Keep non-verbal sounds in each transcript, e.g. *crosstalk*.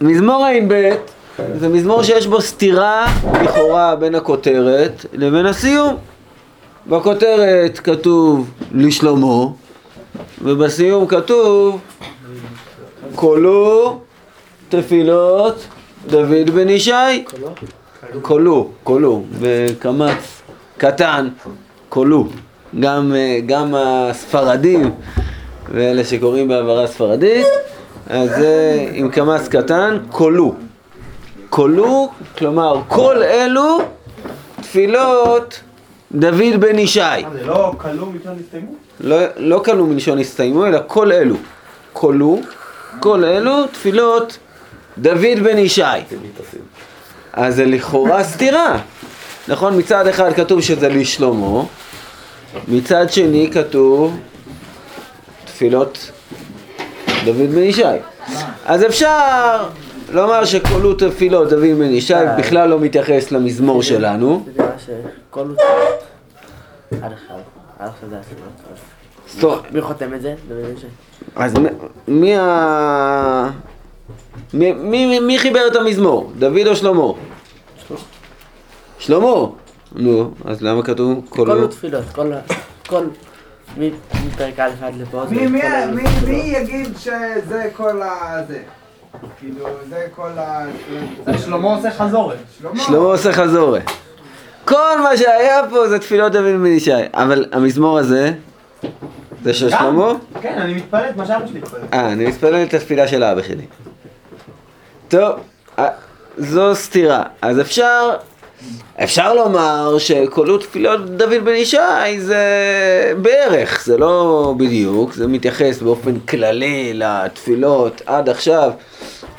מזמור ע"ב זה מזמור שיש בו סתירה לכאורה בין הכותרת לבין הסיום. בכותרת כתוב לשלמה, ובסיום כתוב קולו תפילות דוד בן ישי. קולו, קולו, בקמץ קטן, קולו. גם, אה, גם הספרדים ואלה שקוראים בהעברה ספרדית, אז זה עם קמץ קטן, קולו. קולו, כלומר כל אלו תפילות דוד בן ישי. זה לא כלוא מלשון הסתיימו? לא, לא כלו מלשון הסתיימו, אלא כל אלו. כלו, כל אלו תפילות דוד בן ישי. אז זה לכאורה סתירה. נכון, מצד אחד כתוב שזה לשלמה, מצד שני כתוב תפילות דוד בן ישי. אז אפשר לומר שכלו תפילות דוד בן ישי בכלל לא מתייחס למזמור שלנו. מי חותם את זה? אז מי ה... מי, מי, מי חיבר את המזמור? דוד או שלמה? שלמה. נו, אז למה כתוב כל כל... כל... מפרק א' עד לפה זה מי, יגיד שזה כל ה... זה? כאילו, זה כל ה... שלמה עושה חזורת. שלמה. עושה חזורה. כל מה שהיה פה זה תפילות דוד בן ישי. אבל המזמור הזה, זה של שלמה? כן, אני מתפלל את מה שאבא שלי התפלל. אה, אני מתפלל את התפילה של אבא שלי. טוב, אה, זו סתירה. אז אפשר, אפשר לומר שכלו תפילות דוד בן ישי זה בערך, זה לא בדיוק, זה מתייחס באופן כללי לתפילות עד עכשיו.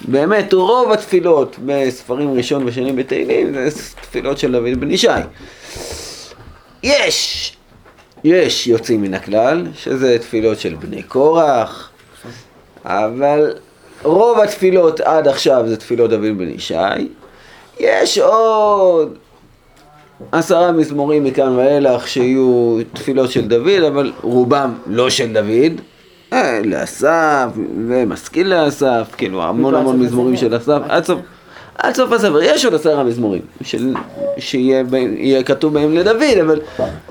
באמת, רוב התפילות בספרים ראשון ושני בתהילים זה תפילות של דוד בן ישי. יש, יש יוצאים מן הכלל, שזה תפילות של בני קורח, אבל רוב התפילות עד עכשיו זה תפילות דוד בן ישי. יש עוד עשרה מזמורים מכאן ואילך שיהיו תפילות של דוד, אבל רובם לא של דוד. אה, לאסף, ומשכיל לאסף, כאילו המון המון מזמורים של אסף, עד סוף, עד סוף הספר, יש עוד עשרה מזמורים של, שיהיה כתוב בהם לדוד, אבל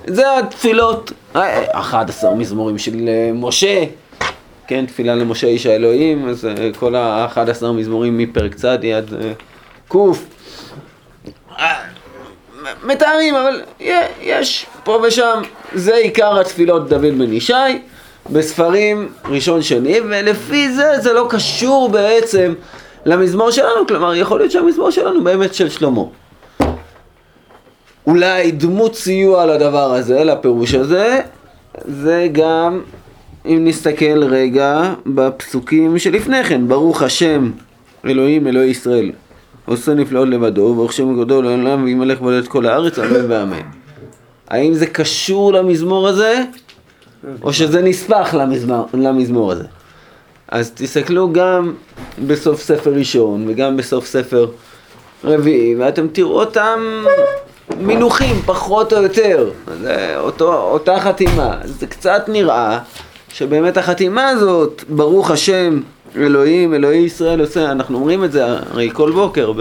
זה התפילות, אה, 11 מזמורים של אה, משה, כן, תפילה למשה איש האלוהים, אז אה, כל ה-11 מזמורים מפרק צדי עד אה, ק'. אה, מתארים, אבל יש פה ושם, זה עיקר התפילות דוד בן ישי, בספרים ראשון שני, ולפי זה זה לא קשור בעצם למזמור שלנו, כלומר יכול להיות שהמזמור שלנו באמת של שלמה. אולי דמות סיוע לדבר הזה, לפירוש הזה, זה גם אם נסתכל רגע בפסוקים שלפני כן, ברוך השם אלוהים אלוהי ישראל, עושה נפלאות לבדו, ברוך שם גדול לעולם וימלך בלד כל הארץ, אמן ואמן. האם זה קשור למזמור הזה, או שזה נספח למזמור, למזמור הזה? אז תסתכלו גם בסוף ספר ראשון וגם בסוף ספר רביעי, ואתם תראו אותם מינוחים פחות או יותר, זה אותו, אותה חתימה. זה קצת נראה שבאמת החתימה הזאת, ברוך השם אלוהים, אלוהי ישראל עושה, אנחנו אומרים את זה הרי כל בוקר ב,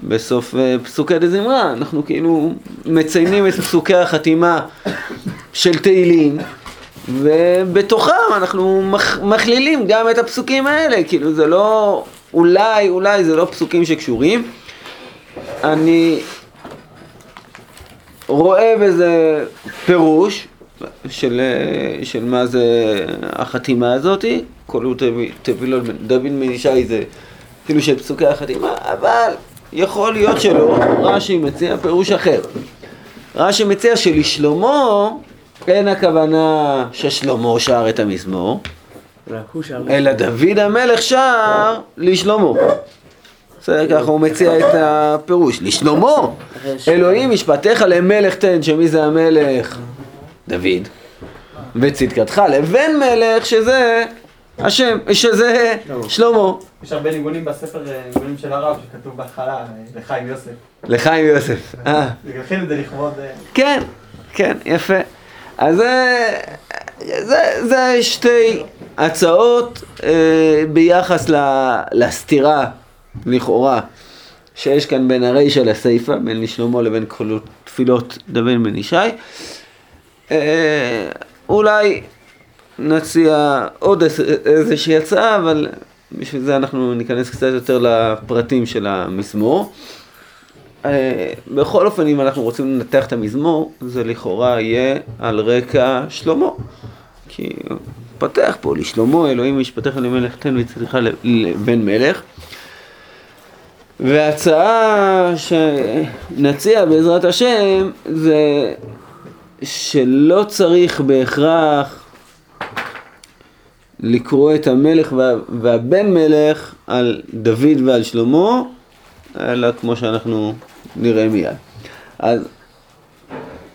בסוף אה, פסוקי דזמרה, אנחנו כאילו מציינים את פסוקי החתימה של תהילים, ובתוכם אנחנו מכ- מכלילים גם את הפסוקים האלה, כאילו זה לא, אולי, אולי זה לא פסוקים שקשורים. אני רואה בזה פירוש של, אה, של מה זה החתימה הזאתי, כל הוא תפילות דוד בן ישי זה כאילו של פסוקי החתימה, אבל יכול להיות שלא, רש"י מציע פירוש אחר. רש"י מציע שלשלמה אין הכוונה ששלמה שר את המזמור. אלא דוד המלך שר לשלמה. בסדר, ככה הוא מציע את הפירוש. לשלמה, אלוהים משפטיך למלך תן, שמי זה המלך? דוד. וצדקתך לבן מלך, שזה השם, שזה שלמה. יש הרבה ניגונים בספר אה, ניגונים של הרב שכתוב בהתחלה, אה, לחיים יוסף. לחיים יוסף. אה. את זה לכבוד... אה, כן, כן, יפה. אז זה, זה, זה שתי הצעות אה, ביחס ל, לסתירה, לכאורה, שיש כאן בין הרישא לסיפא, בין לשלמה לבין כל תפילות דוד בן ישי. אה, אולי נציע עוד איז- איזושהי הצעה, אבל בשביל זה אנחנו ניכנס קצת יותר לפרטים של המזמור. אה, בכל אופן, אם אנחנו רוצים לנתח את המזמור, זה לכאורה יהיה על רקע שלמה. כי פתח פה, לשלמה אלוהים משפטיך למלך תן וצריך לבן מלך. וההצעה שנציע בעזרת השם זה שלא צריך בהכרח לקרוא את המלך וה, והבן מלך על דוד ועל שלמה, אלא כמו שאנחנו נראה מיד. אז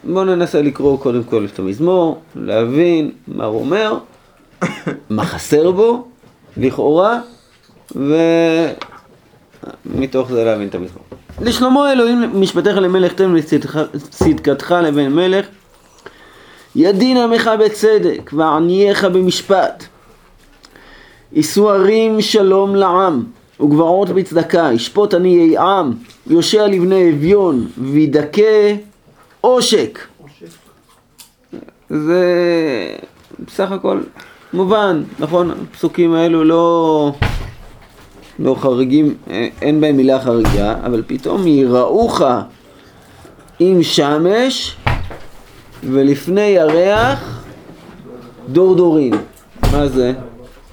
בואו ננסה לקרוא קודם כל את המזמור, להבין מה הוא אומר, מה חסר בו, לכאורה, ומתוך זה להבין את המזמור. לשלמה אלוהים משפטיך למלך תן וצדקתך לבן מלך, ידין עמך בצדק וענייך במשפט. יישאו ערים שלום לעם, וגברות בצדקה, ישפוט עניי עם, יושע לבני אביון, וידכא עושק. זה בסך הכל מובן, נכון? הפסוקים האלו לא, לא חריגים, אה, אין בהם מילה חריגה, אבל פתאום יראוך עם שמש ולפני ירח דור דורים. מה זה?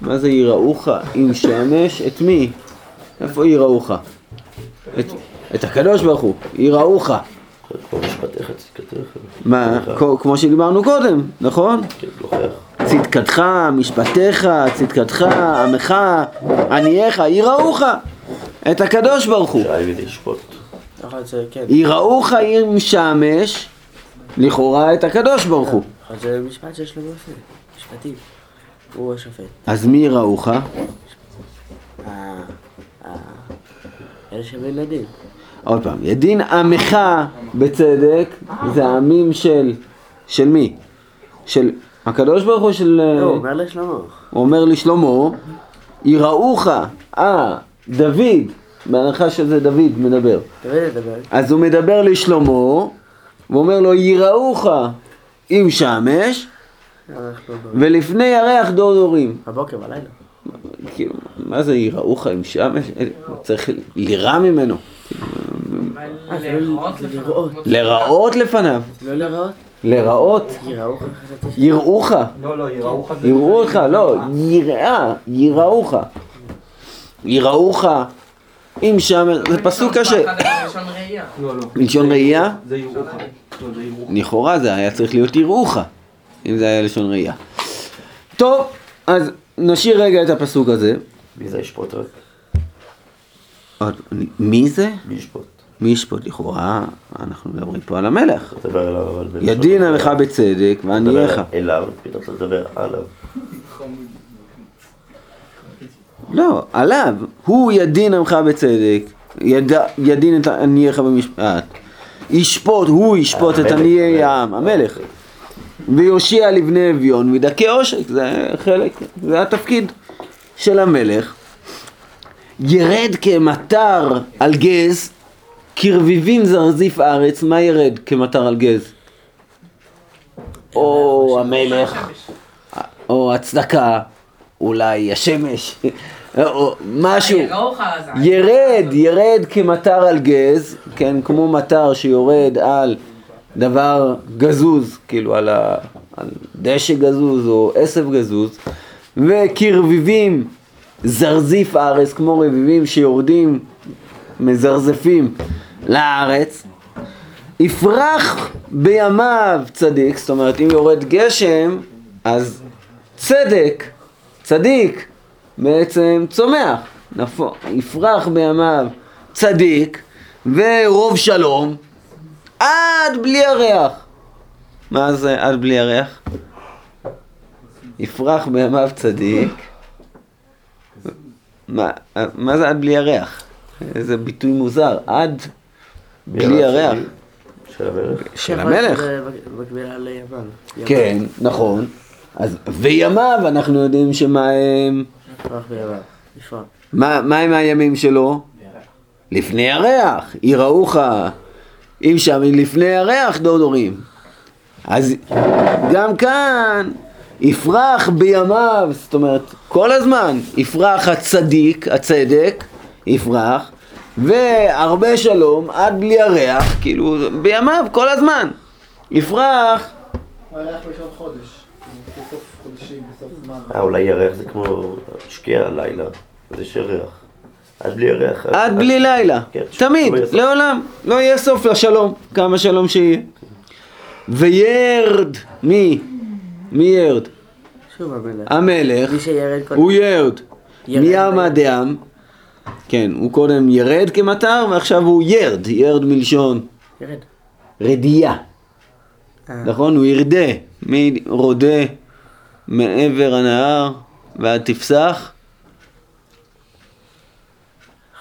מה זה יראוך עם שמש? את מי? איפה יראוך? את, את הקדוש ברוך הוא, יראוך. מה? כמו שדיברנו קודם, נכון? כן. צדקתך, משפטיך, צדקתך, עמך, ענייך, יראוך. את הקדוש ברוך הוא. שכן. יראוך עם שמש, לכאורה את הקדוש ברוך הוא. להיות שזה משפט שיש לו עושה. משפטים. הוא השופט. אז מי יראוך? אלה שבין לדין. עוד פעם, ידין עמך בצדק, זה העמים של, של מי? של הקדוש ברוך הוא של... לא, הוא אומר לשלמה. הוא אומר לשלמה, יראוך, אה, דוד, בהנחה שזה דוד מדבר. תמיד לדבר. אז הוא מדבר לשלמה, ואומר לו, יראוך עם שמש, ולפני ירח דור דורים. בבוקר, בלילה. כאילו, מה זה יראוך עם שמש? צריך לירא ממנו. לראות. לראות לפניו. לא לראות? לראות. יראוך. יראוך. לא, לא, יראוך זה... יראו אותך, לא, יראה, יראוך. יראוך עם שמש, זה פסוק קשה. לא, לא. מלשון ראייה? זה יראוך. לא. לכאורה זה היה צריך להיות יראוך, אם זה היה לשון ראייה. טוב, אז נשאיר רגע את הפסוק הזה. מי זה ישפוט רק? מי זה? מי ישפוט? מי ישפוט לכאורה? אנחנו מדברים פה על המלך. ידין. עמך בצדק וענייך. מדבר אליו, פתאום אתה מדבר עליו. לא, עליו. הוא ידין עמך בצדק, יד, ידין את ענייך במשפט. ישפוט, הוא ישפוט את עניי המלך. העם, המלך. ויושיע לבני אביון וידכא עושק, זה חלק, זה התפקיד של המלך. ירד כמטר על גז, כרביבים זרזיף ארץ, מה ירד כמטר על גז? או המלך, או הצדקה, אולי השמש, או משהו. ירד, ירד כמטר על גז, כן, כמו מטר שיורד על דבר גזוז, כאילו על, ה, על דשא גזוז או עשב גזוז, וכרביבים זרזיף הארץ, כמו רביבים שיורדים, מזרזפים לארץ. יפרח בימיו צדיק, זאת אומרת אם יורד גשם, אז צדק, צדיק, בעצם צומח, נפו, יפרח בימיו צדיק ורוב שלום עד בלי ירח. מה זה עד בלי ירח? יפרח בימיו צדיק. מה, מה זה עד בלי ירח? איזה ביטוי מוזר, עד בלי ירח. של המלך. של המלך. כן, נכון. אז וימיו אנחנו יודעים שמה הם. מה, מה הם הימים שלו? לפני ירח, יראוך, אם שם לפני ירח דורדורים. אז גם כאן יפרח בימיו, זאת אומרת, כל הזמן יפרח הצדיק, הצדק, יפרח, והרבה שלום עד בלי ירח, כאילו בימיו כל הזמן. יפרח, הוא היה ראשון חודש, בסוף חודשים, בסוף זמן. אה, אולי ירח זה כמו שקיע הלילה, אז יש ירח. עד בלי ירח. עד בלי לילה, כן, תמיד, לא. לעולם, לא יהיה סוף לשלום, כמה שלום שיהיה. וירד, מי? מי ירד? שוב המלך. המלך, מי שירד קודם. הוא ירד. מימה דעם, כן, הוא קודם ירד כמטר ועכשיו הוא ירד, ירד מלשון ירד. רדייה, אה. נכון? הוא ירדה, מי רודה מעבר הנהר ועד תפסח?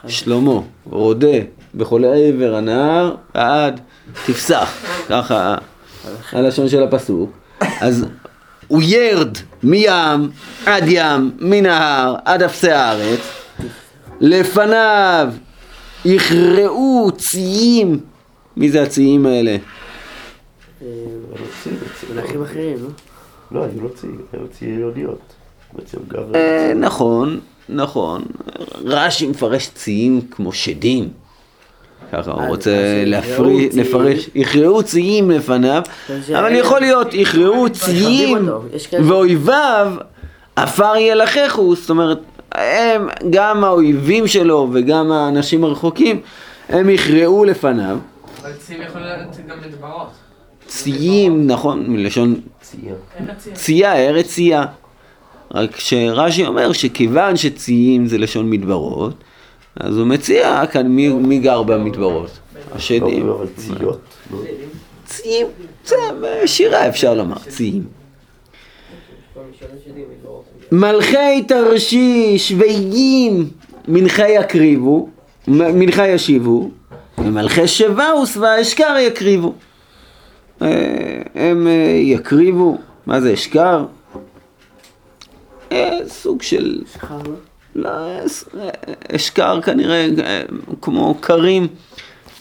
שלמה, רודה בכל עבר הנהר ועד תפסח, ככה הלשון של הפסוק. אז הוא ירד מים עד ים, מנהר עד אפסי הארץ, לפניו יכרעו ציים, מי זה הציים האלה? אה, מלכים אחרים, לא? לא, היו לו צי, היו ציוניות. אה, נכון, נכון. רש"י מפרש ציים כמו שדים. ככה הוא אה, רוצה יכרעו לפרש, יכרעו ציים לפניו, זה- אבל יכול להיות יכרעו ציים יש כאלה- ואויביו עפר ילחכו, זאת אומרת, הם, גם האויבים שלו וגם האנשים הרחוקים, הם יכרעו לפניו. אבל צים יכול להיות גם מדברות. ציים, נכון, מלשון צייה. ארץ צייה. רק שרש"י אומר שכיוון שציים זה לשון מדברות, אז הוא מציע כאן מי, מי גר במדברות. השדים. לא? ציים, זה בשירה אפשר לומר, ציים. מלכי תרשיש ואיים מנחה יקריבו, מנחה ישיבו, ומלכי שבאוס והאשכר יקריבו. אה, הם אה, יקריבו, מה זה אשכר? אה, סוג של לא? אשכר כנראה אה, כמו כרים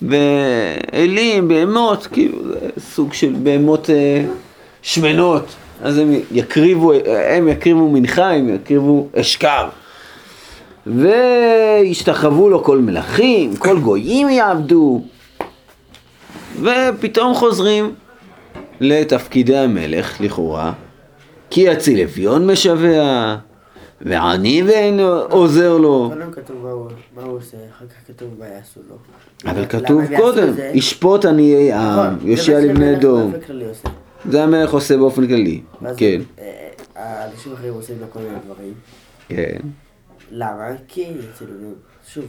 ואלים, בהמות, כאילו סוג של בהמות שמנות. אז הם יקריבו, הם יקריבו מנחה, הם יקריבו אשכר. וישתחוו לו כל מלכים, כל גויים יעבדו. ופתאום חוזרים לתפקידי המלך, לכאורה, כי יציל אביון משווע, ועני ואין עוזר לו. קודם כתוב מה הוא- עושה, אחר כך כתוב מה יעשו לו. אבל כתוב קודם? ישפוט עניי העם, נכון, זה יושיע לבני דום. זה המלך עושה באופן כללי. כן, אה, האנשים אחרים עושים לו כל מיני דברים. כן. למה? כי שוב,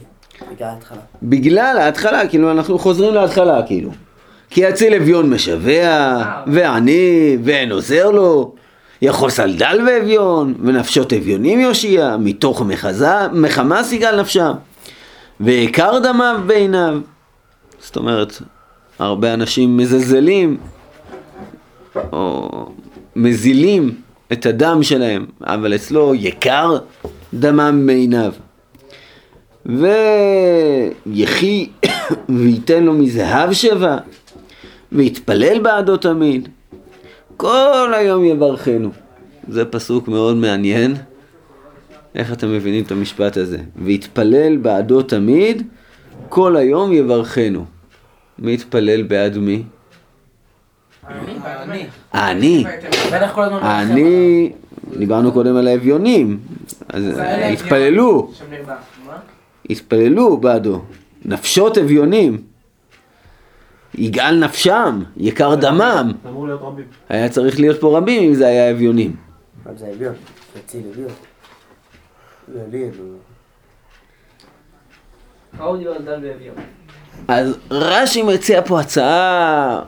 בגלל ההתחלה. בגלל ההתחלה, כאילו אנחנו חוזרים להתחלה, כאילו. כי יציל אביון משווע, ועני, ואין עוזר לו. יחוס על דל ואביון, ונפשות אביונים יושיע, מתוך מחזה, מחמה סיגל נפשם. ועיקר דמיו בעיניו. זאת אומרת, הרבה אנשים מזלזלים, או מזילים את הדם שלהם, אבל אצלו יקר דמם בעיניו. ויחי *coughs* וייתן לו מזהב שבע, ויתפלל בעדו תמיד. כל היום יברכנו. זה פסוק מאוד מעניין. איך אתם מבינים את המשפט הזה? ויתפלל בעדו תמיד, כל היום יברכנו. מי יתפלל בעד מי? אני, אני. דיברנו קודם על האביונים. אז אלה התפללו? התפללו בעדו. נפשות אביונים. יגאל נפשם, יקר דמם. אמור להיות רבים. היה צריך להיות פה רבים אם זה היה אביונים. אבל זה אביון, חצי אביון. ואביון? אז רש"י מציע פה הצעה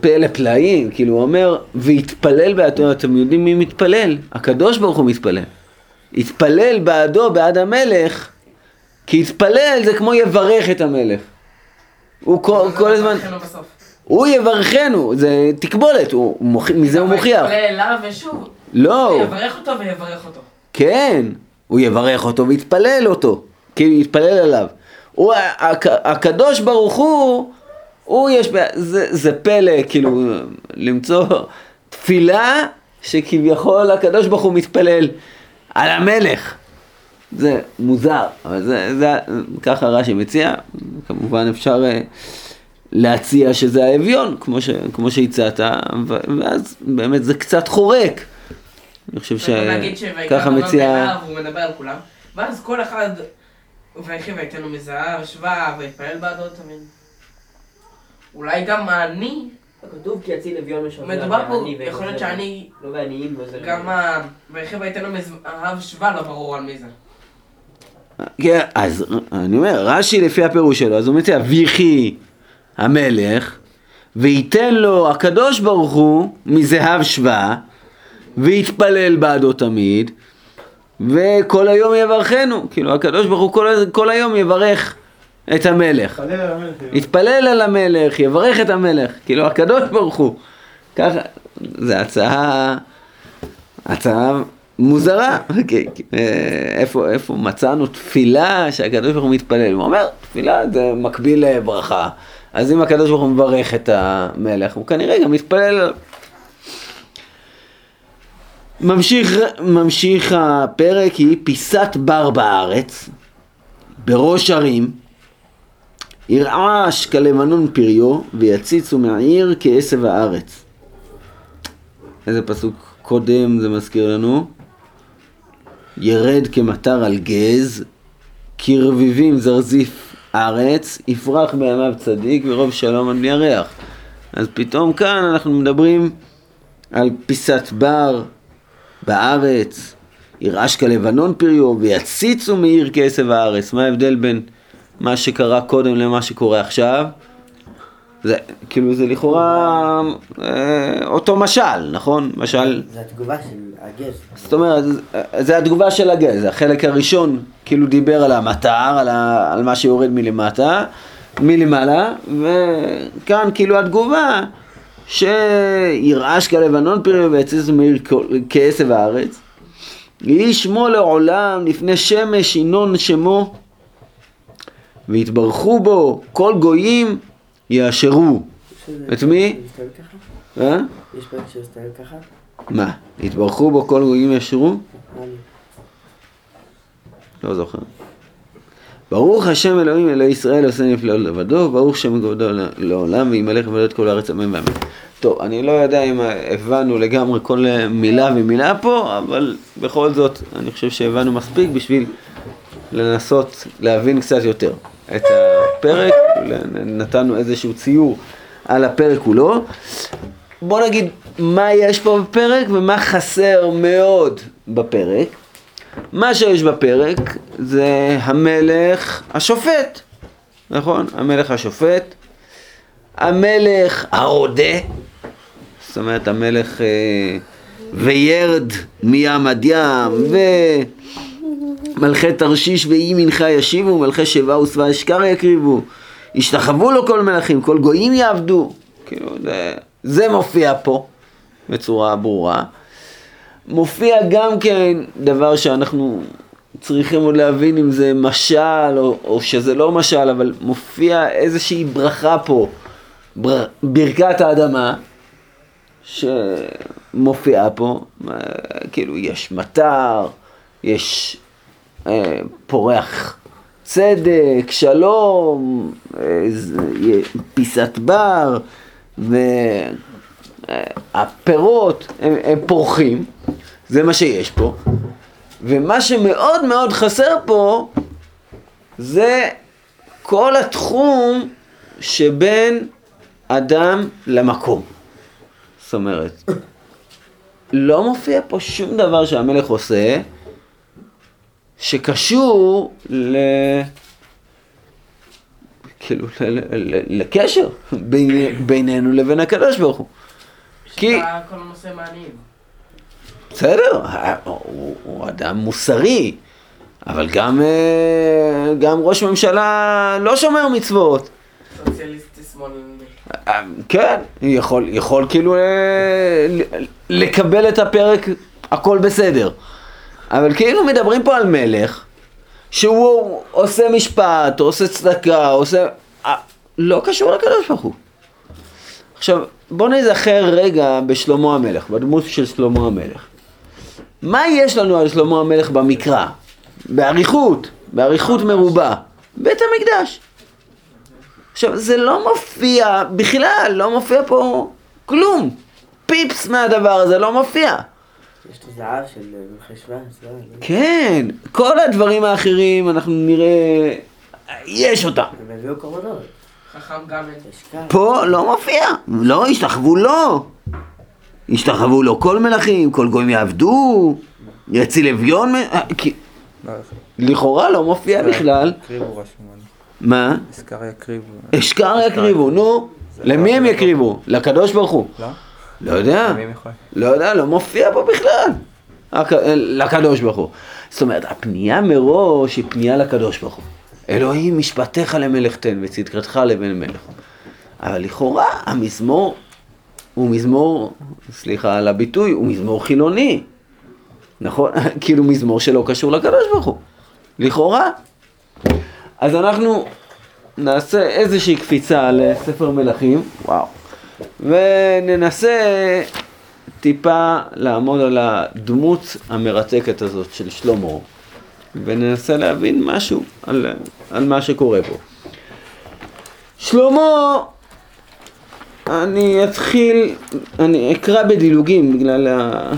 פלא פלאים, כאילו הוא אומר, ויתפלל בעדו, אתם יודעים מי מתפלל? הקדוש ברוך הוא מתפלל. יתפלל בעדו, בעד המלך, כי יתפלל זה כמו יברך את המלך. הוא כל, הזמן. הוא יברכנו, זה תקבולת, הוא. מזה הוא אבל מוכיח. יתפלל אליו ושוב. לא, יברך אותו ויברך אותו. כן, הוא יברך אותו ויתפלל אותו, כאילו יתפלל עליו. הוא, הק- הקדוש ברוך הוא, הוא יש, זה, זה פלא, כאילו, למצוא תפילה שכביכול הקדוש ברוך הוא מתפלל על המלך. זה מוזר, אבל זה, זה ככה רש"י מציע, כמובן אפשר אה, להציע שזה האביון, כמו, ש, כמו שהצעת, ואז באמת זה קצת חורק. אני חושב שככה מציע... הוא מדבר על כולם, ואז כל אחד, ויחי ויתנו מזהב, שווה, ויתפלל בעדו תמיד. אולי גם אני, כתוב כי יציל אביון משווה. מדובר פה, יכול להיות שאני, לא ועניים וזה. גם ה... ויחי ויתנו מזהב שווה, לא ברור על מי זה. כן, אז אני אומר, רש"י לפי הפירוש שלו, אז הוא מציע, ויחי המלך, וייתן לו הקדוש ברוך הוא מזהב שווה, ויתפלל בעדו תמיד, וכל היום יברכנו. כאילו, הקדוש ברוך הוא כל, כל היום יברך את המלך. על המלך. יתפלל על המלך, יברך את המלך, כאילו הקדוש ברוך הוא. ככה, זו הצעה, הצעה מוזרה. אוקיי, אה, איפה, איפה מצאנו תפילה שהקדוש ברוך הוא מתפלל? הוא אומר, תפילה זה מקביל לברכה. אז אם הקדוש ברוך הוא מברך את המלך, הוא כנראה גם מתפלל. ממשיך, ממשיך הפרק היא פיסת בר בארץ, בראש הרים, ירעש כלבנון פריו, ויציצו מהעיר כעשב הארץ. איזה פסוק קודם זה מזכיר לנו? ירד כמטר על גז, כרביבים זרזיף ארץ, יפרח בימיו צדיק ורוב שלום על בני ירח. אז פתאום כאן אנחנו מדברים על פיסת בר בארץ, ירעש כלבנון פריו, ויציצו מעיר כעשב הארץ. מה ההבדל בין מה שקרה קודם למה שקורה עכשיו? זה כאילו זה לכאורה אה, אותו משל, נכון? משל, זה התגובה של הגז. זאת אומרת, זה התגובה של הגז, החלק הראשון כאילו דיבר על המטר, על, ה, על מה שיורד מלמטה, מלמעלה, וכאן כאילו התגובה שירעש כלבנון פרי ויציץ מעיר כעשב הארץ. יהי שמו לעולם לפני שמש ינון שמו ויתברכו בו כל גויים יאשרו. את מי? אה? יש פרק שמסתכל ככה? מה? יתברכו בו כל גויים יאשרו? לי. לא זוכר. ברוך השם אלוהים אלוהי ישראל עושה נפלאות לבדו, ברוך שם כבודו לעולם וימלך ומלאת כל הארץ אמן ואמן. טוב, אני לא יודע אם הבנו לגמרי כל מילה ומילה פה, אבל בכל זאת אני חושב שהבנו מספיק בשביל לנסות להבין קצת יותר את הפרק, נתנו איזשהו ציור על הפרק כולו. בוא נגיד מה יש פה בפרק ומה חסר מאוד בפרק. מה שיש בפרק זה המלך השופט, נכון? המלך השופט, המלך הרודה, זאת אומרת המלך אה, וירד מים עד ים, ומלכי תרשיש ואי מנחה ישיבו, מלכי שבעה ושבעה אשכר יקריבו, ישתחוו לו כל מלכים, כל גויים יעבדו, כאילו זה, זה מופיע פה בצורה ברורה. מופיע גם כן דבר שאנחנו צריכים עוד להבין אם זה משל או, או שזה לא משל, אבל מופיע איזושהי ברכה פה, בר, ברכת האדמה, שמופיעה פה, אה, כאילו יש מטר, יש פורח צדק, שלום, אה, פיסת בר, והפירות הם, הם פורחים, זה מה שיש פה. ומה שמאוד מאוד חסר פה זה כל התחום שבין אדם למקום. זאת אומרת, לא מופיע פה שום דבר שהמלך עושה שקשור ל... כאילו, ל- ל- ל- לקשר בין- בינינו לבין הקדוש ברוך הוא. כי- כל הנושא מעניין. בסדר, הוא, הוא אדם מוסרי, אבל גם, אה, גם ראש ממשלה לא שומר מצוות. סוציאליסטי שמאלני. אה, כן, יכול, יכול כאילו אה, לקבל את הפרק הכל בסדר. אבל כאילו מדברים פה על מלך, שהוא עושה משפט, עושה צדקה, עושה... אה, לא קשור לקדוש ברוך הוא. עכשיו, בואו נזכר רגע בשלמה המלך, בדמות של שלמה המלך. מה יש לנו על שלמה המלך במקרא? באריכות, באריכות מרובה. בית המקדש. עכשיו, זה לא מופיע, בכלל, לא מופיע פה כלום. פיפס מהדבר הזה לא מופיע. יש את הזהב של אה, אז לא, לא. כן, כל הדברים האחרים אנחנו נראה, יש אותם. הם הביאו קורבנות. חכם גם. פה לא מופיע, לא, השתחוו לו. השתחוו לו כל מלכים, כל גויים יעבדו, יציל אביון, אה, לכאורה לא מופיע בכלל. מה? אזכר יקריבו. אשכר יקריבו, נו. למי הם יקריבו? לקדוש ברוך הוא. לא? יודע. לא יודע, לא מופיע פה בכלל. הק- לקדוש ברוך הוא. זאת אומרת, הפנייה מראש היא פנייה לקדוש ברוך הוא. אלוהים משפטיך למלך תן וצדקתך לבן מלך. אבל לכאורה המזמור הוא מזמור, סליחה על הביטוי, הוא מזמור חילוני. נכון? *laughs* כאילו מזמור שלא קשור לקדוש ברוך הוא. לכאורה. אז אנחנו נעשה איזושהי קפיצה לספר מלכים, וואו, וננסה טיפה לעמוד על הדמות המרתקת הזאת של שלמה, וננסה להבין משהו על, על מה שקורה פה. שלמה, אני אתחיל, אני אקרא בדילוגים בגלל ה...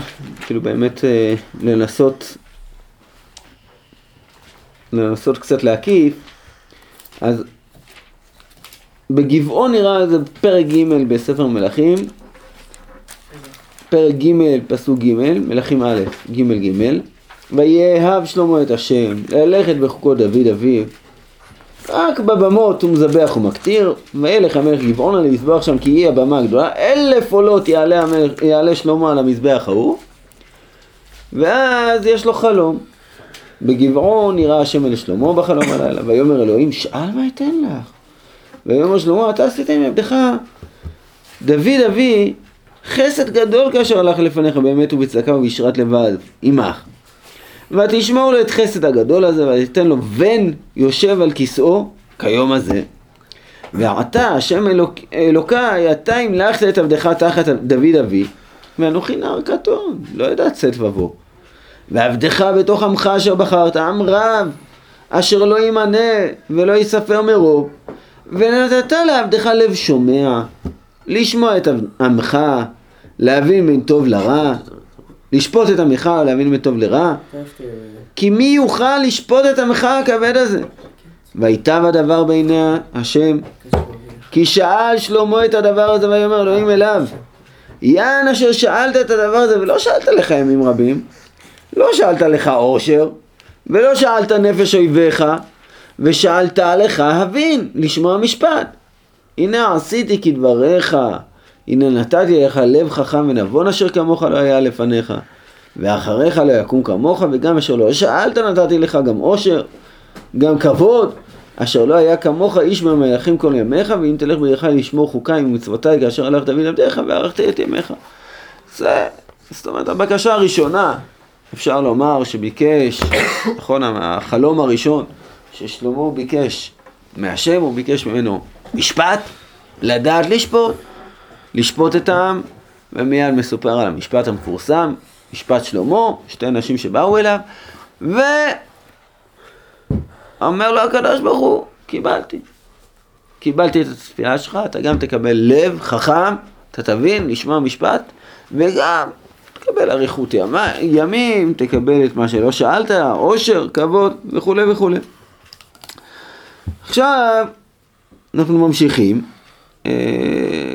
כאילו באמת אה, לנסות לנסות קצת להקיף, אז בגבעון נראה זה פרק ג' בספר מלכים, פרק ג' פסוק ג', מלכים א', ג' ג', ויאהב שלמה את השם, ללכת בחוקות דוד אביו, רק בבמות הוא מזבח ומקטיר, וילך המלך גבעונה למזבח שם כי היא הבמה הגדולה, אלף עולות יעלה, המלך, יעלה שלמה על המזבח ההוא, ואז יש לו חלום. בגבעון נראה השם אל שלמה בחלום הלילה, ויאמר אלוהים שאל מה אתן לך? ויאמר שלמה אתה עשית עם עבדך דוד אבי חסד גדול כאשר הלך לפניך באמת ובצדקה ובישרת לבד עמך. ותשמעו לו את חסד הגדול הזה ותיתן לו בן יושב על כיסאו כיום הזה. ועתה השם אלוק, אלוקיי אתה המלכת את עבדך תחת דוד אבי. ואנוכי נער קטון לא יודע צאת ובוא. ועבדך בתוך עמך אשר בחרת, עם רב, אשר לא ימנה ולא יספר מרוב, ונתת לעבדך לב שומע, לשמוע את עמך, להבין בין טוב לרע, לשפוט את עמך ולהבין בין טוב לרע, כי מי יוכל לשפוט את עמך הכבד הזה? ויטב הדבר בעיני השם, כי שאל שלמה את הדבר הזה ויאמר אלוהים אליו, יען אשר שאלת את הדבר הזה ולא שאלת לך ימים רבים, לא שאלת לך עושר, ולא שאלת נפש אויביך, ושאלת עליך הבין, לשמוע משפט. הנה עשיתי כדבריך, הנה נתתי לך לב חכם ונבון אשר כמוך לא היה לפניך, ואחריך לא יקום כמוך, וגם אשר לא שאלת נתתי לך גם עושר, גם כבוד, אשר לא היה כמוך איש מהמלכים כל ימיך, ואם תלך בידך לשמור חוקיי ומצוותיי כאשר הלך דוד עבדיך, וערכת את ימיך. זה, זאת אומרת, הבקשה הראשונה, אפשר לומר שביקש, נכון, החלום הראשון ששלמה ביקש מהשם, הוא ביקש ממנו משפט, לדעת לשפוט, לשפוט את העם, ומיד מסופר על המשפט המפורסם, משפט שלמה, שתי נשים שבאו אליו, ואומר לו הקדוש ברוך הוא, קיבלתי. קיבלתי את הצפייה שלך, אתה גם תקבל לב חכם, אתה תבין, לשמוע משפט, וגם תקבל אריכות ימים, תקבל את מה שלא שאלת, עושר, כבוד וכולי וכולי. עכשיו, אנחנו ממשיכים. אה,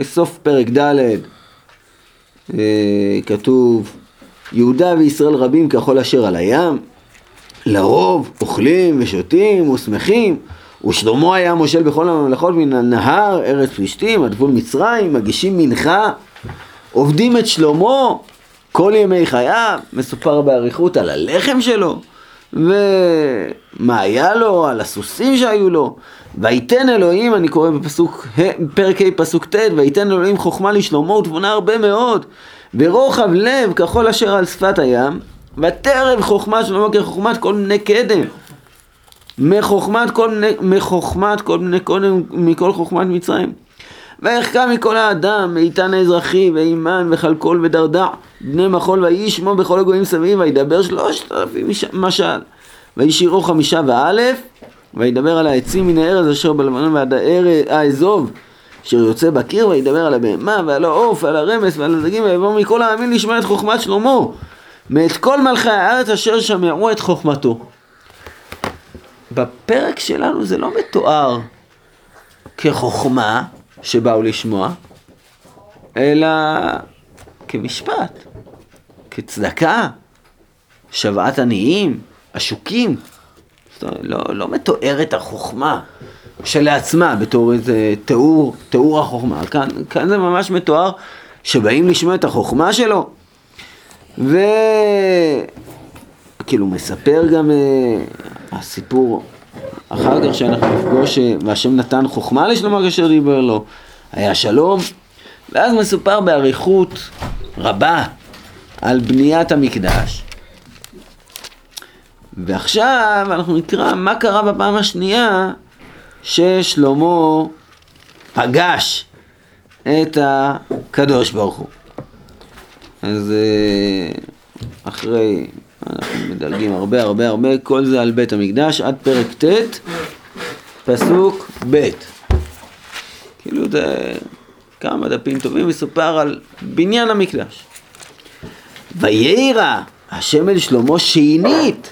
סוף פרק ד' אה, כתוב יהודה וישראל רבים ככל אשר על הים לרוב אוכלים ושותים ושמחים ושלמה היה מושל בכל הממלכות מן הנהר ארץ פלישתים עד גבול מצרים מגישים מנחה עובדים את שלמה כל ימי חייו מסופר באריכות על הלחם שלו ומה היה לו, על הסוסים שהיו לו. ויתן אלוהים, אני קורא בפסוק, פרק ה' פסוק ט', ויתן אלוהים חוכמה לשלמה ותבונה הרבה מאוד, ורוחב לב ככל אשר על שפת הים, ותרב חוכמה שלמה כחוכמת כל בני קדם. מחוכמת כל בני, מחוכמת כל בני קודם, מכל חוכמת מצרים. ויחכם מכל האדם, מאיתן האזרחי, ואימן, וכלכל ודרדע, בני מחול, ויהי שמו בכל הגויים סביב, וידבר שלושת אלפים מש- משל. וישירו חמישה ואלף, וידבר על העצים מן הארז אשר בלבנון ועד האזוב, אשר יוצא בקיר, וידבר על הבהמה, ועל העוף, ועל הרמס, ועל הדגים, ויבוא מכל העמים לשמוע את חוכמת שלמה, מאת כל מלכי הארץ אשר שמעו את חוכמתו. בפרק שלנו זה לא מתואר כחוכמה שבאו לשמוע, אלא כמשפט, כצדקה, שוועת עניים, עשוקים. לא, לא מתוארת החוכמה שלעצמה בתור איזה תיאור, תיאור החוכמה. כאן, כאן זה ממש מתואר שבאים לשמוע את החוכמה שלו. וכאילו מספר גם אה, הסיפור אחר כך שאנחנו נפגוש אה, והשם נתן חוכמה לשלמה כאשר דיבר לו, היה שלום, ואז מסופר באריכות רבה על בניית המקדש. ועכשיו אנחנו נקרא מה קרה בפעם השנייה ששלמה פגש את הקדוש ברוך הוא. אז אה, אחרי, אנחנו מדלגים הרבה הרבה הרבה, כל זה על בית המקדש עד פרק ט', פסוק ב'. כאילו זה כמה דפים טובים, מסופר על בניין המקדש. ויירא השם אל שלמה שנית,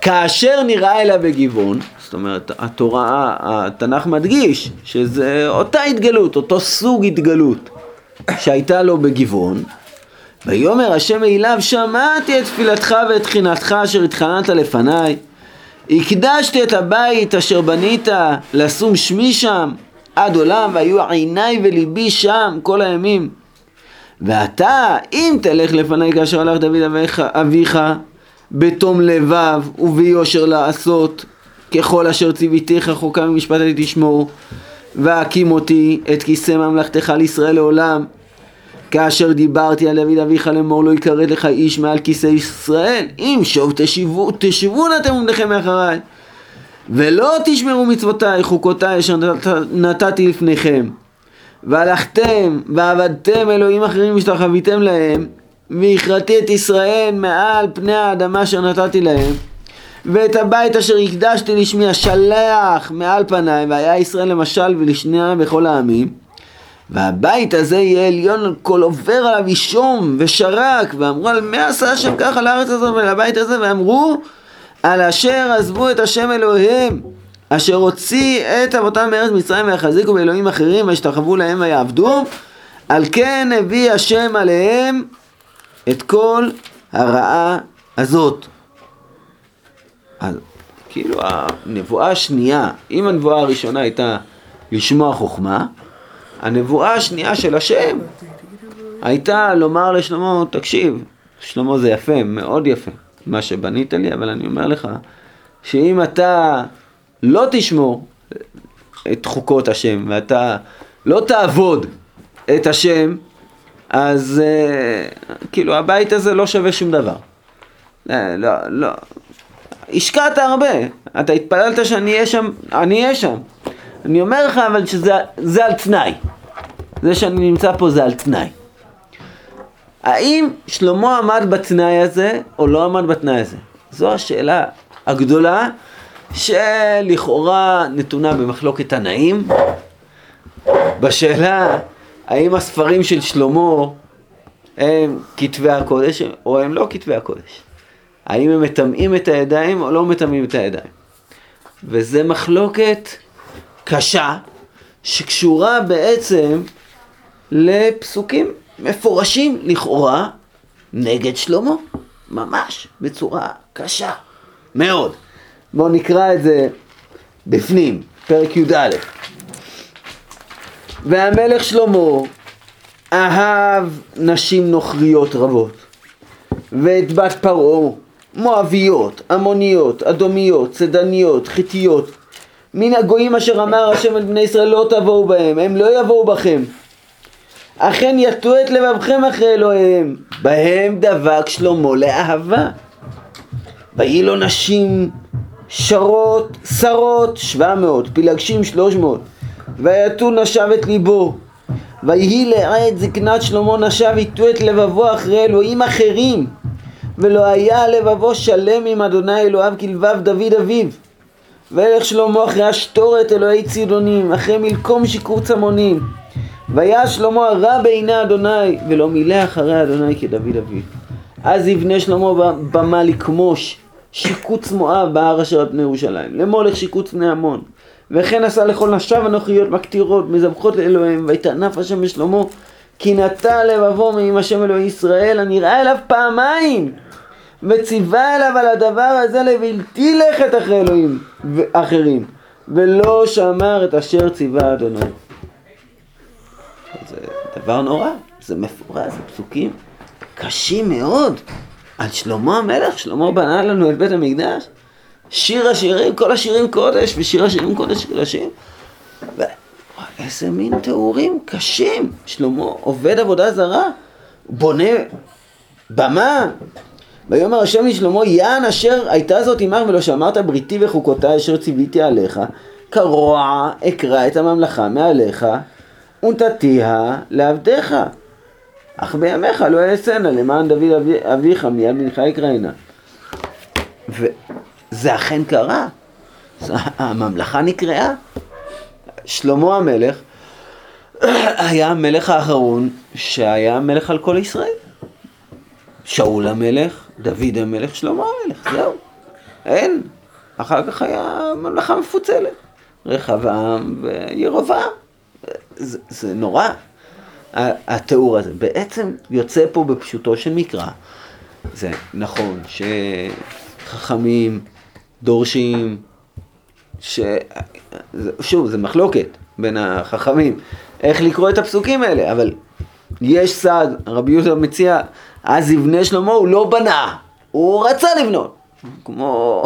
כאשר נראה אליו בגבעון, זאת אומרת, התורה, התנ"ך מדגיש שזה אותה התגלות, אותו סוג התגלות שהייתה לו בגבעון. ויאמר השם אליו, שמעתי את תפילתך ואת תחינתך אשר התחננת לפניי. הקדשתי את הבית אשר בנית לשום שמי שם עד עולם, והיו עיניי וליבי שם כל הימים. ואתה, אם תלך לפניי כאשר הלך דוד אביך, אביך בתום לבב וביושר לעשות ככל אשר ציוויתיך חוקה ממשפט אל תשמור והקים אותי את כיסא ממלכתך לישראל לעולם כאשר דיברתי על דוד אביך לאמור לא יכרת לך איש מעל כיסא ישראל. אם שוב תשבו, תשבון אתם עומדיכם מאחריי ולא תשמרו מצוותיי חוקותיי אשר נת- נתתי לפניכם. והלכתם ועבדתם אלוהים אחרים ושתחוויתם להם והכרתי את ישראל מעל פני האדמה אשר נתתי להם ואת הבית אשר הקדשתי לשמי השלח מעל פניי והיה ישראל למשל ולשניה בכל העמים והבית הזה יהיה עליון על כל עובר עליו אישום ושרק ואמרו על מה עשה השם ככה לארץ הזאת ולבית הזה ואמרו על אשר עזבו את השם אלוהיהם אשר הוציא את אבותם מארץ מצרים ויחזיקו באלוהים אחרים וישתחוו להם ויעבדו על כן הביא השם עליהם את כל הרעה הזאת. אז כאילו הנבואה השנייה, אם הנבואה הראשונה הייתה לשמוע חוכמה, הנבואה השנייה של השם הייתה לומר לשלמה, תקשיב, שלמה זה יפה, מאוד יפה, מה שבנית לי, אבל אני אומר לך, שאם אתה לא תשמור את חוקות השם, ואתה לא תעבוד את השם, אז uh, כאילו הבית הזה לא שווה שום דבר. לא, לא, לא. השקעת הרבה, אתה התפללת שאני אהיה שם, אני אהיה שם. אני אומר לך אבל שזה זה על תנאי. זה שאני נמצא פה זה על תנאי. האם שלמה עמד בתנאי הזה או לא עמד בתנאי הזה? זו השאלה הגדולה שלכאורה נתונה במחלוקת תנאים. בשאלה האם הספרים של שלמה הם כתבי הקודש או הם לא כתבי הקודש. האם הם מטמאים את הידיים או לא מטמאים את הידיים. וזה מחלוקת קשה שקשורה בעצם לפסוקים מפורשים לכאורה נגד שלמה, ממש בצורה קשה מאוד. בואו נקרא את זה בפנים, פרק י"א. והמלך שלמה אהב נשים נוכריות רבות, ואת בת פרעה, מואביות, עמוניות, אדומיות, צדניות, חיתיות, מן הגויים אשר אמר השם אל בני ישראל לא תבואו בהם, הם לא יבואו בכם. אכן יטו את לבבכם אחרי אלוהיהם, בהם דבק שלמה לאהבה. ויהי לו נשים שרות, שרות, שבע מאות, פילגשים שלוש מאות, ויתו נשב את ליבו. ויהי לעת זקנת שלמה נשב יטו את לבבו אחרי אלוהים אחרים, ולא היה לבבו שלם עם אדוני אלוהיו כלבב דוד אביו. וילך שלמה אחרי השתורת אלוהי צידונים, אחרי מלקום שיקור צמונים. והיה שלמה הרע בעיני אדוני, ולא מילא אחרי אדוני כדוד אביו. אז יבנה שלמה במה לכמוש שיקוץ מואב בהר אשר על פני ירושלים, למולך שיקוץ בני עמון. וכן עשה לכל נשיו הנוכריות מקטירות, מזבחות לאלוהים, ויתענף השם בשלמה, כי נטע לבבו מעם השם אלוהי ישראל, הנראה אליו פעמיים, וציווה אליו על הדבר הזה לבלתי לכת אחרי אלוהים אחרים, ולא שמר את אשר ציווה אדוני. דבר נורא, זה מפורש, זה פסוקים קשים מאוד. על שלמה המלך, שלמה בנה לנו את בית המקדש. שיר השירים, כל השירים קודש, ושיר השירים קודש קודשים. ו... איזה מין תיאורים קשים. שלמה עובד עבודה זרה, בונה במה. ויאמר השם לשלמה, יען אשר הייתה זאת עמך ולא שמרת בריתי וחוקותיי אשר ציוויתי עליך, כרוע אקרא את הממלכה מעליך, ונתתיה לעבדיך. אך בימיך לא אעשנה למען דוד אבי, אביך מיד בנך יקראנה. וזה אכן קרה. הממלכה נקראה. שלמה המלך היה המלך האחרון שהיה מלך על כל ישראל. שאול המלך, דוד המלך, שלמה המלך, זהו. אין. אחר כך היה ממלכה מפוצלת. רחבעם וירובעם. זה, זה נורא. התיאור הזה. בעצם יוצא פה בפשוטו של מקרא. זה נכון שחכמים דורשים, ש... שוב, זה מחלוקת בין החכמים, איך לקרוא את הפסוקים האלה, אבל יש סעד, רבי יהודה מציע, אז יבנה שלמה הוא לא בנה, הוא רצה לבנות, כמו...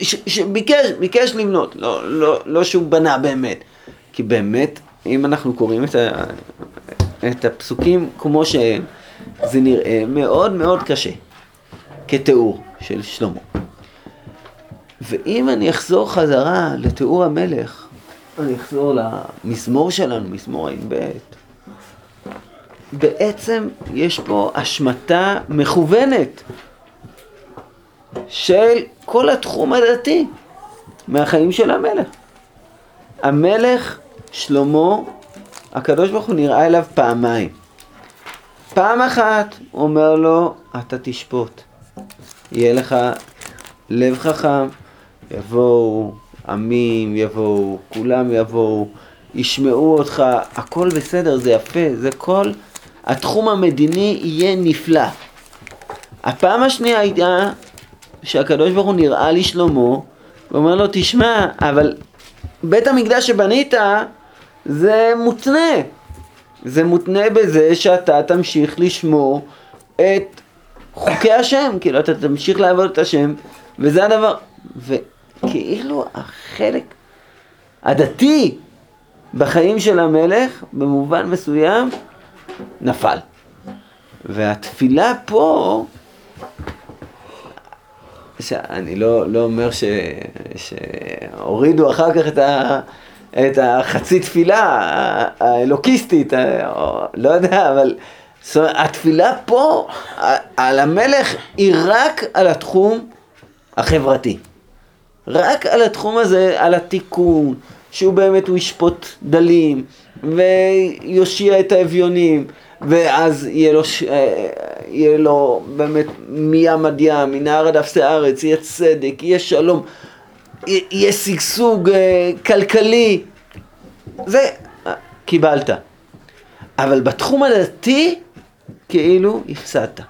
שביקש, ביקש לבנות, לא, לא, לא שהוא בנה באמת, כי באמת אם אנחנו קוראים את, ה, את הפסוקים כמו שהם, זה נראה מאוד מאוד קשה. כתיאור של שלמה. ואם אני אחזור חזרה לתיאור המלך, אני אחזור למזמור שלנו, מזמור ע"ב, בעצם יש פה השמטה מכוונת של כל התחום הדתי מהחיים של המלך. המלך שלמה, הקדוש ברוך הוא נראה אליו פעמיים. פעם אחת הוא אומר לו, אתה תשפוט. יהיה לך לב חכם, יבואו עמים, יבואו, כולם יבואו, ישמעו אותך, הכל בסדר, זה יפה, זה כל... התחום המדיני יהיה נפלא. הפעם השנייה הייתה שהקדוש ברוך הוא נראה לשלמה ואומר לו, תשמע, אבל בית המקדש שבנית זה מותנה. זה מותנה בזה שאתה תמשיך לשמור את חוקי השם, כאילו אתה תמשיך לעבוד את השם, וזה הדבר. וכאילו החלק הדתי בחיים של המלך, במובן מסוים, נפל. והתפילה פה, שאני לא, לא אומר ש, שהורידו אחר כך את ה... את החצי תפילה האלוקיסטית, או, לא יודע, אבל אומרת, התפילה פה על המלך היא רק על התחום החברתי. רק על התחום הזה, על התיקון, שהוא באמת הוא ישפוט דלים, ויושיע את האביונים, ואז יהיה לו, יהיה לו באמת מים עד ים, מנהר עד אפסי הארץ, יהיה צדק, יהיה שלום. יהיה שגשוג אה, כלכלי, זה קיבלת. אבל בתחום הדתי, כאילו הפסדת.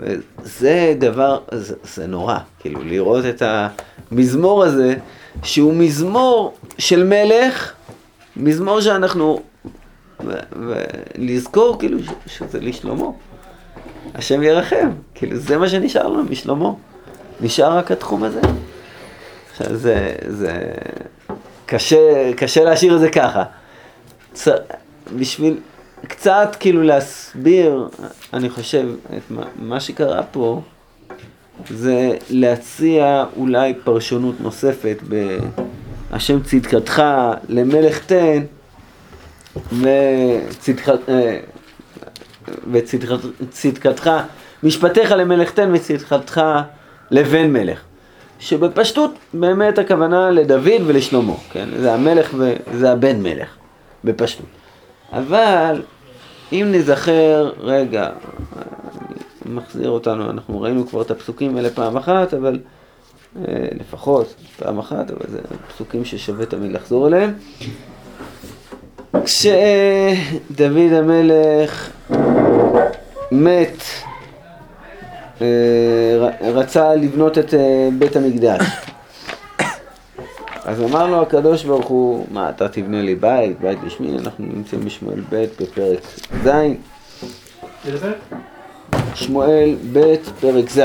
וזה דבר, זה, זה נורא, כאילו לראות את המזמור הזה, שהוא מזמור של מלך, מזמור שאנחנו, ולזכור כאילו שזה לשלמה. השם ירחם. כאילו, זה מה שנשאר לנו משלמה. נשאר רק התחום הזה. עכשיו, זה, זה... קשה, קשה להשאיר את זה ככה. צ... בשביל קצת כאילו להסביר, אני חושב, את מה, מה שקרה פה, זה להציע אולי פרשנות נוספת בהשם צדקתך למלך תן וצדקת, אה, וצדקתך, משפטיך למלך תן וצדקתך לבן מלך. שבפשטות באמת הכוונה לדוד ולשלמה, כן? זה המלך וזה הבן מלך, בפשטות. אבל אם נזכר, רגע, אני מחזיר אותנו, אנחנו ראינו כבר את הפסוקים האלה פעם אחת, אבל לפחות פעם אחת, אבל זה פסוקים ששווה תמיד לחזור אליהם. כשדוד המלך מת, אה, רצה לבנות את אה, בית המקדש. אז אמר לו הקדוש ברוך הוא, מה אתה תבנה לי בית, בית לשמי, אנחנו נמצאים בשמואל ב' בפרק ז'? שמואל ב' פרק ז'.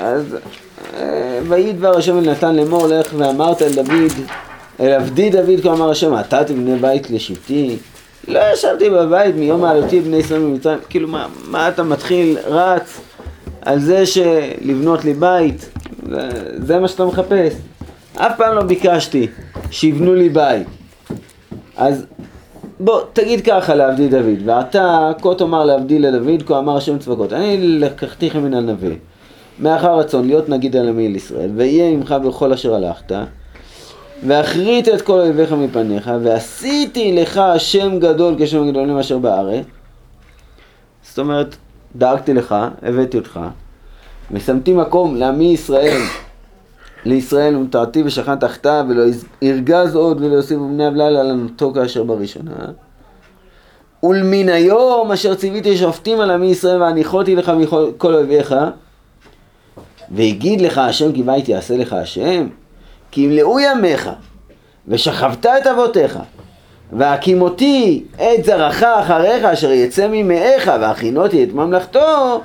אז אה, ויהי דבר השם אל נתן לאמור לך ואמרת אל דוד, אל עבדי דוד כה אמר השם אתה תבנה בית לשבטי? לא ישבתי בבית מיום העלותי בני ישראל ממצרים. כאילו מה, מה אתה מתחיל רץ על זה שלבנות לי בית? זה, זה מה שאתה מחפש. אף פעם לא ביקשתי שיבנו לי בית. אז בוא, תגיד ככה לעבדי דוד, ואתה כה תאמר לעבדי לדוד, כה אמר השם צבקות, אני לקחתיך מן הנביא, מאחר רצון להיות נגיד על עמי לישראל, ויהיה עמך בכל אשר הלכת, ואחרית את כל אויביך מפניך, ועשיתי לך שם גדול כשם הגדולים אשר בארץ. זאת אומרת, דאגתי לך, הבאתי אותך, ושמתי מקום לעמי ישראל, לישראל ומטרתי ושכן תחתיו, ולא ירגז עוד ולא יוסיף בני הבלל על ענותו כאשר בראשונה. ולמן היום אשר ציוויתי שופטים על עמי ישראל והניחותי לך מכל אויביך, והגיד לך השם כי בית יעשה לך השם, כי ימלאו ימיך, ושכבת את אבותיך, והקימותי את זרעך אחריך אשר יצא ממאיך, והכינותי את ממלכתו,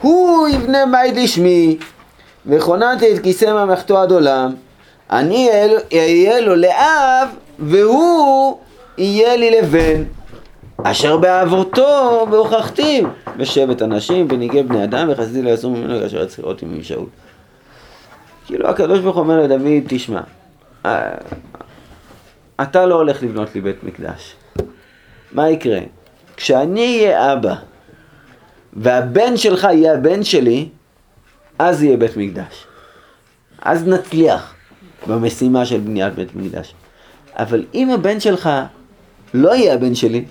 הוא יבנה בית לשמי, וכוננתי את כיסא ממלכתו עד עולם, אני אהיה לו לאב, והוא יהיה לי לבן. אשר בעבורתו והוכחתיו, בשבט אנשים, בניגי בני אדם, וחסידי לא יעשו ממנו כאשר הצחירות עם שאול. כאילו הקדוש ברוך אומר לדוד, תשמע, אה, אתה לא הולך לבנות לי בית מקדש. מה יקרה? כשאני אהיה אבא, והבן שלך יהיה הבן שלי, אז יהיה בית מקדש. אז נצליח במשימה של בניית בית מקדש. אבל אם הבן שלך לא יהיה הבן שלי,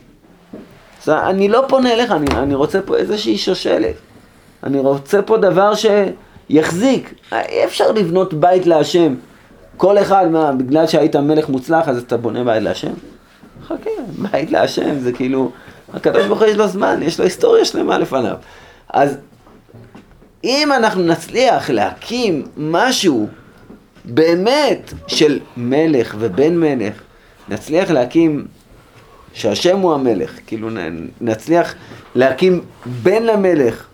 אז אני לא פונה אליך, אני, אני רוצה פה איזושהי שושלת. אני רוצה פה דבר שיחזיק. אי אפשר לבנות בית להשם. כל אחד, מה, בגלל שהיית מלך מוצלח, אז אתה בונה בית להשם? חכה, בית להשם זה כאילו, הקדוש ברוך הוא יש לו זמן, יש לו היסטוריה שלמה לפניו. אז אם אנחנו נצליח להקים משהו באמת של מלך ובן מלך, נצליח להקים שהשם הוא המלך, כאילו נצליח להקים בן למלך,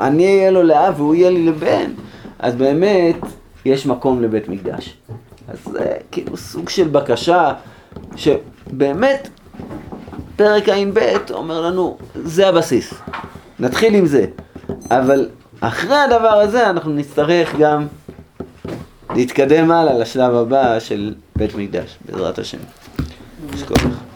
אני אהיה לו לאב והוא יהיה לי לבן, אז באמת יש מקום לבית מקדש. אז זה כאילו סוג של בקשה שבאמת פרק ע"ב אומר לנו, זה הבסיס, נתחיל עם זה, אבל אחרי הדבר הזה אנחנו נצטרך גם להתקדם הלאה לשלב הבא של בית מקדש, בעזרת השם. יש כך.